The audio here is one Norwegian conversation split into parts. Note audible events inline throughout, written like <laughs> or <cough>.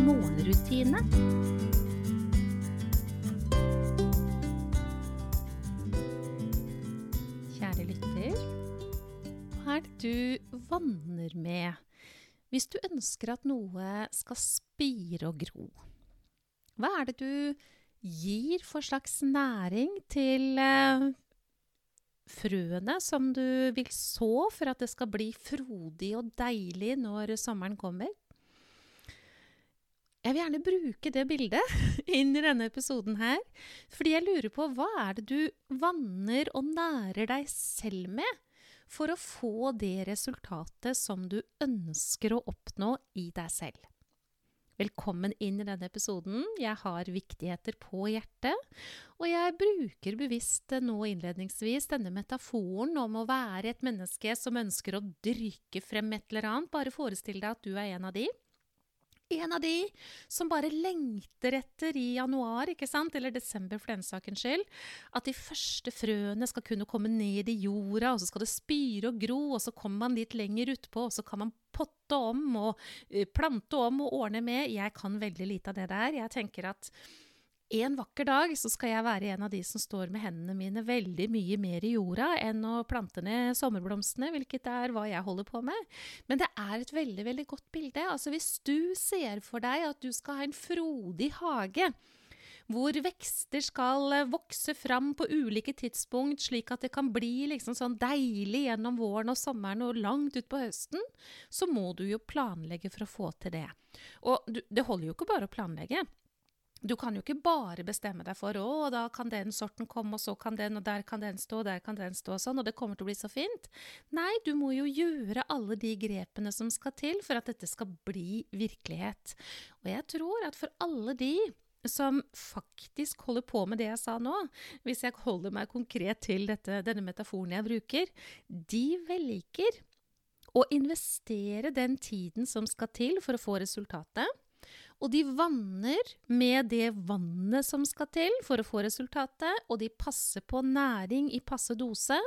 morgenrutine. Kjære lytter, hva er det du vanner med hvis du ønsker at noe skal spire og gro? Hva er det du gir for slags næring til eh, frøene som du vil så for at det skal bli frodig og deilig når sommeren kommer. Jeg vil gjerne bruke det bildet <laughs> inn i denne episoden her, fordi jeg lurer på hva er det du vanner og nærer deg selv med for å få det resultatet som du ønsker å oppnå i deg selv. Velkommen inn i denne episoden. Jeg har viktigheter på hjertet. Og jeg bruker bevisst nå innledningsvis denne metaforen om å være et menneske som ønsker å dyrke frem et eller annet. Bare forestill deg at du er en av de en av de som bare lengter etter i januar, ikke sant, eller desember for den sakens skyld, at de første frøene skal kunne komme ned i jorda, og så skal det spire og gro, og så kommer man litt lenger utpå, og så kan man potte om og uh, plante om og ordne med. Jeg kan veldig lite av det der. Jeg tenker at en vakker dag så skal jeg være en av de som står med hendene mine veldig mye mer i jorda enn å plante ned sommerblomstene, hvilket er hva jeg holder på med. Men det er et veldig, veldig godt bilde. Altså hvis du ser for deg at du skal ha en frodig hage, hvor vekster skal eh, vokse fram på ulike tidspunkt, slik at det kan bli liksom sånn deilig gjennom våren og sommeren og langt utpå høsten, så må du jo planlegge for å få til det. Og det holder jo ikke bare å planlegge. Du kan jo ikke bare bestemme deg for å, da kan den sorten komme, og så kan den, og der kan den stå, og der kan den stå, og sånn, og det kommer til å bli så fint. Nei, du må jo gjøre alle de grepene som skal til for at dette skal bli virkelighet. Og jeg tror at for alle de som faktisk holder på med det jeg sa nå, hvis jeg holder meg konkret til dette, denne metaforen jeg bruker, de velger å investere den tiden som skal til for å få resultatet. Og de vanner med det vannet som skal til for å få resultatet, og de passer på næring i passe dose,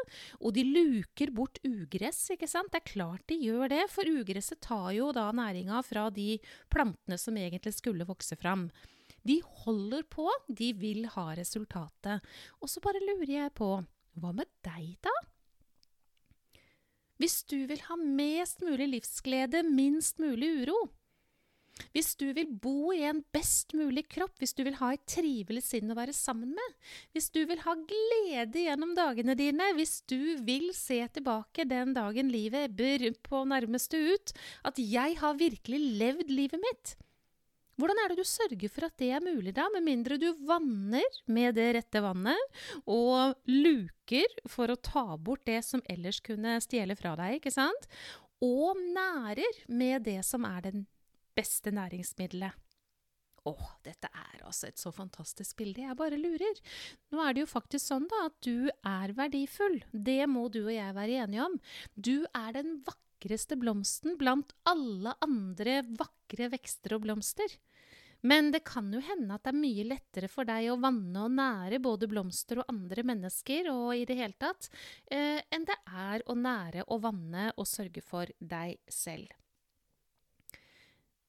og de luker bort ugress, ikke sant? Det er klart de gjør det, for ugresset tar jo da næringa fra de plantene som egentlig skulle vokse fram. De holder på, de vil ha resultatet. Og så bare lurer jeg på, hva med deg, da? Hvis du vil ha mest mulig livsglede, minst mulig uro, hvis du vil bo i en best mulig kropp, hvis du vil ha et trivelig sinn å være sammen med, hvis du vil ha glede gjennom dagene dine, hvis du vil se tilbake den dagen livet ebber på nærmeste ut, at jeg har virkelig levd livet mitt, hvordan er det du sørger for at det er mulig, da, med mindre du vanner med det rette vannet, og luker for å ta bort det som ellers kunne stjele fra deg, ikke sant? Og nærer med det som er den beste næringsmiddelet. Å, dette er altså et så fantastisk bilde. Jeg bare lurer. Nå er det jo faktisk sånn da at du er verdifull. Det må du og jeg være enige om. Du er den vakreste blomsten blant alle andre vakre vekster og blomster. Men det kan jo hende at det er mye lettere for deg å vanne og nære både blomster og andre mennesker og i det hele tatt, eh, enn det er å nære og vanne og sørge for deg selv.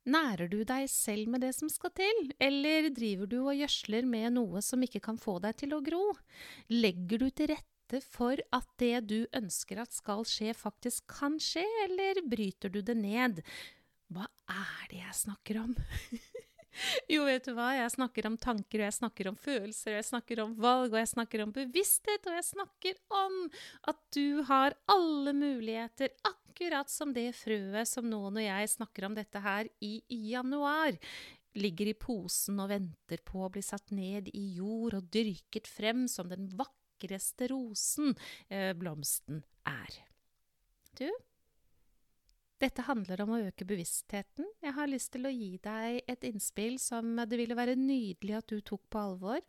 Nærer du deg selv med det som skal til, eller driver du og gjødsler med noe som ikke kan få deg til å gro? Legger du til rette for at det du ønsker at skal skje, faktisk kan skje, eller bryter du det ned? Hva er det jeg snakker om? <laughs> Jo, vet du hva, jeg snakker om tanker, og jeg snakker om følelser, og jeg snakker om valg, og jeg snakker om bevissthet, og jeg snakker om at du har alle muligheter, akkurat som det frøet som nå når jeg snakker om dette her i januar, ligger i posen og venter på å bli satt ned i jord og dyrket frem som den vakreste rosen eh, blomsten er. Du, Dette handler om å øke bevisstheten. Jeg har lyst til å gi deg et innspill som det ville være nydelig at du tok på alvor.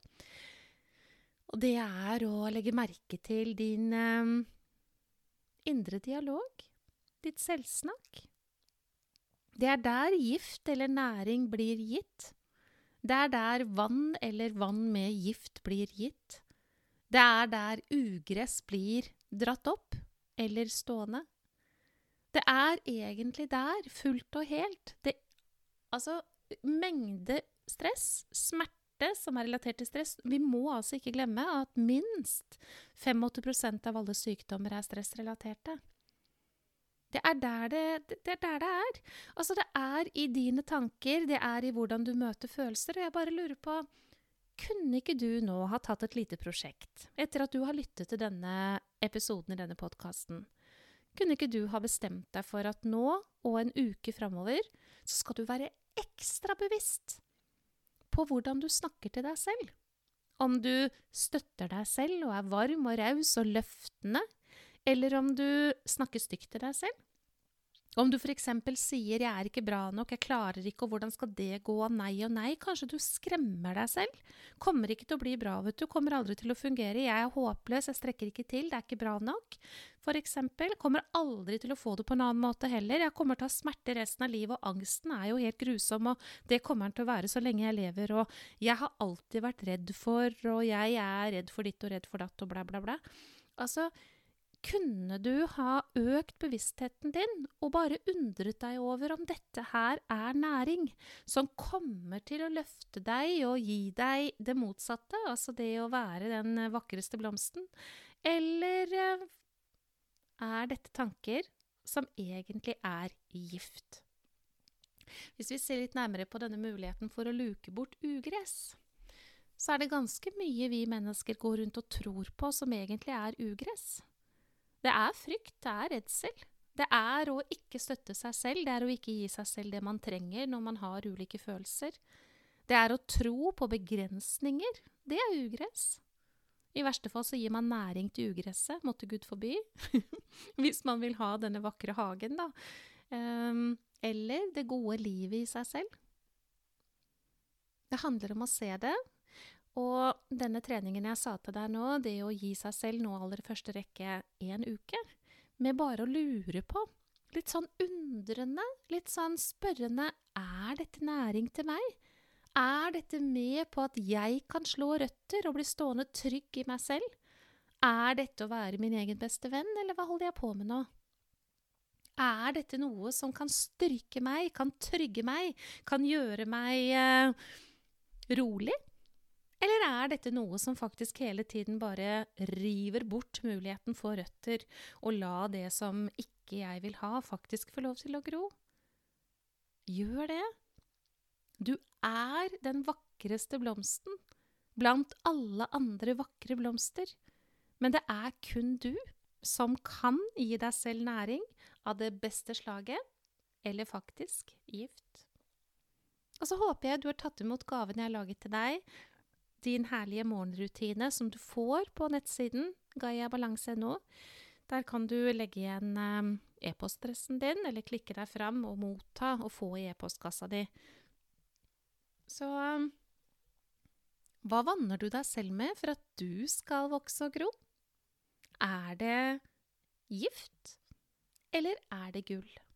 Og det er å legge merke til din eh, indre dialog, ditt selvsnakk. Det er der gift eller næring blir gitt. Det er der vann eller vann med gift blir gitt. Det er der ugress blir dratt opp eller stående. Det er egentlig der, fullt og helt. Det, altså, mengde stress, smerte som er relatert til stress Vi må altså ikke glemme at minst 85% av alle sykdommer er stressrelaterte. Det er der det, det er der det er. Altså, det er i dine tanker, det er i hvordan du møter følelser. Og jeg bare lurer på Kunne ikke du nå ha tatt et lite prosjekt, etter at du har lyttet til denne episoden i denne podkasten? Kunne ikke du ha bestemt deg for at nå og en uke framover, så skal du være ekstra bevisst på hvordan du snakker til deg selv? Om du støtter deg selv og er varm og raus og løftende, eller om du snakker stygt til deg selv. Om du f.eks. sier 'jeg er ikke bra nok', 'jeg klarer ikke', og 'hvordan skal det gå', nei og nei. Kanskje du skremmer deg selv. Kommer ikke til å bli bra, vet du. Kommer aldri til å fungere. 'Jeg er håpløs, jeg strekker ikke til, det er ikke bra nok'. Eksempel. Kommer aldri til å få det på en annen måte heller. Jeg kommer til å ha smerte resten av livet, og angsten er jo helt grusom, og det kommer den til å være så lenge jeg lever, og jeg har alltid vært redd for, og jeg er redd for ditt og redd for datt, og bla, bla, bla. Altså, kunne du ha økt bevisstheten din og bare undret deg over om dette her er næring som kommer til å løfte deg og gi deg det motsatte, altså det å være den vakreste blomsten, eller eh, er dette tanker som egentlig er gift? Hvis vi ser litt nærmere på denne muligheten for å luke bort ugress, så er det ganske mye vi mennesker går rundt og tror på som egentlig er ugress. Det er frykt, det er redsel. Det er å ikke støtte seg selv, det er å ikke gi seg selv det man trenger når man har ulike følelser. Det er å tro på begrensninger. Det er ugress. I verste fall så gir man næring til ugresset, måtte Gud forby. <laughs> Hvis man vil ha denne vakre hagen, da. Um, eller det gode livet i seg selv. Det handler om å se det, og denne treningen jeg sa til deg nå, det å gi seg selv nå aller første rekke én uke, med bare å lure på, litt sånn undrende, litt sånn spørrende, er dette næring til meg? Er dette med på at jeg kan slå røtter og bli stående trygg i meg selv? Er dette å være min egen beste venn, eller hva holder jeg på med nå? Er dette noe som kan styrke meg, kan trygge meg, kan gjøre meg eh, rolig? Eller er dette noe som faktisk hele tiden bare river bort muligheten for røtter, og la det som ikke jeg vil ha, faktisk få lov til å gro? Gjør det. Du er den vakreste blomsten blant alle andre vakre blomster, men det er kun du som kan gi deg selv næring av det beste slaget, eller faktisk gift. Og så håper jeg du har tatt imot gaven jeg har laget til deg, din herlige morgenrutine som du får på nettsiden gaiabalanse.no. Der kan du legge igjen eh, e-postadressen din, eller klikke deg fram og motta og få i e-postkassa di. Så hva vanner du deg selv med for at du skal vokse og gro? Er det gift, eller er det gull?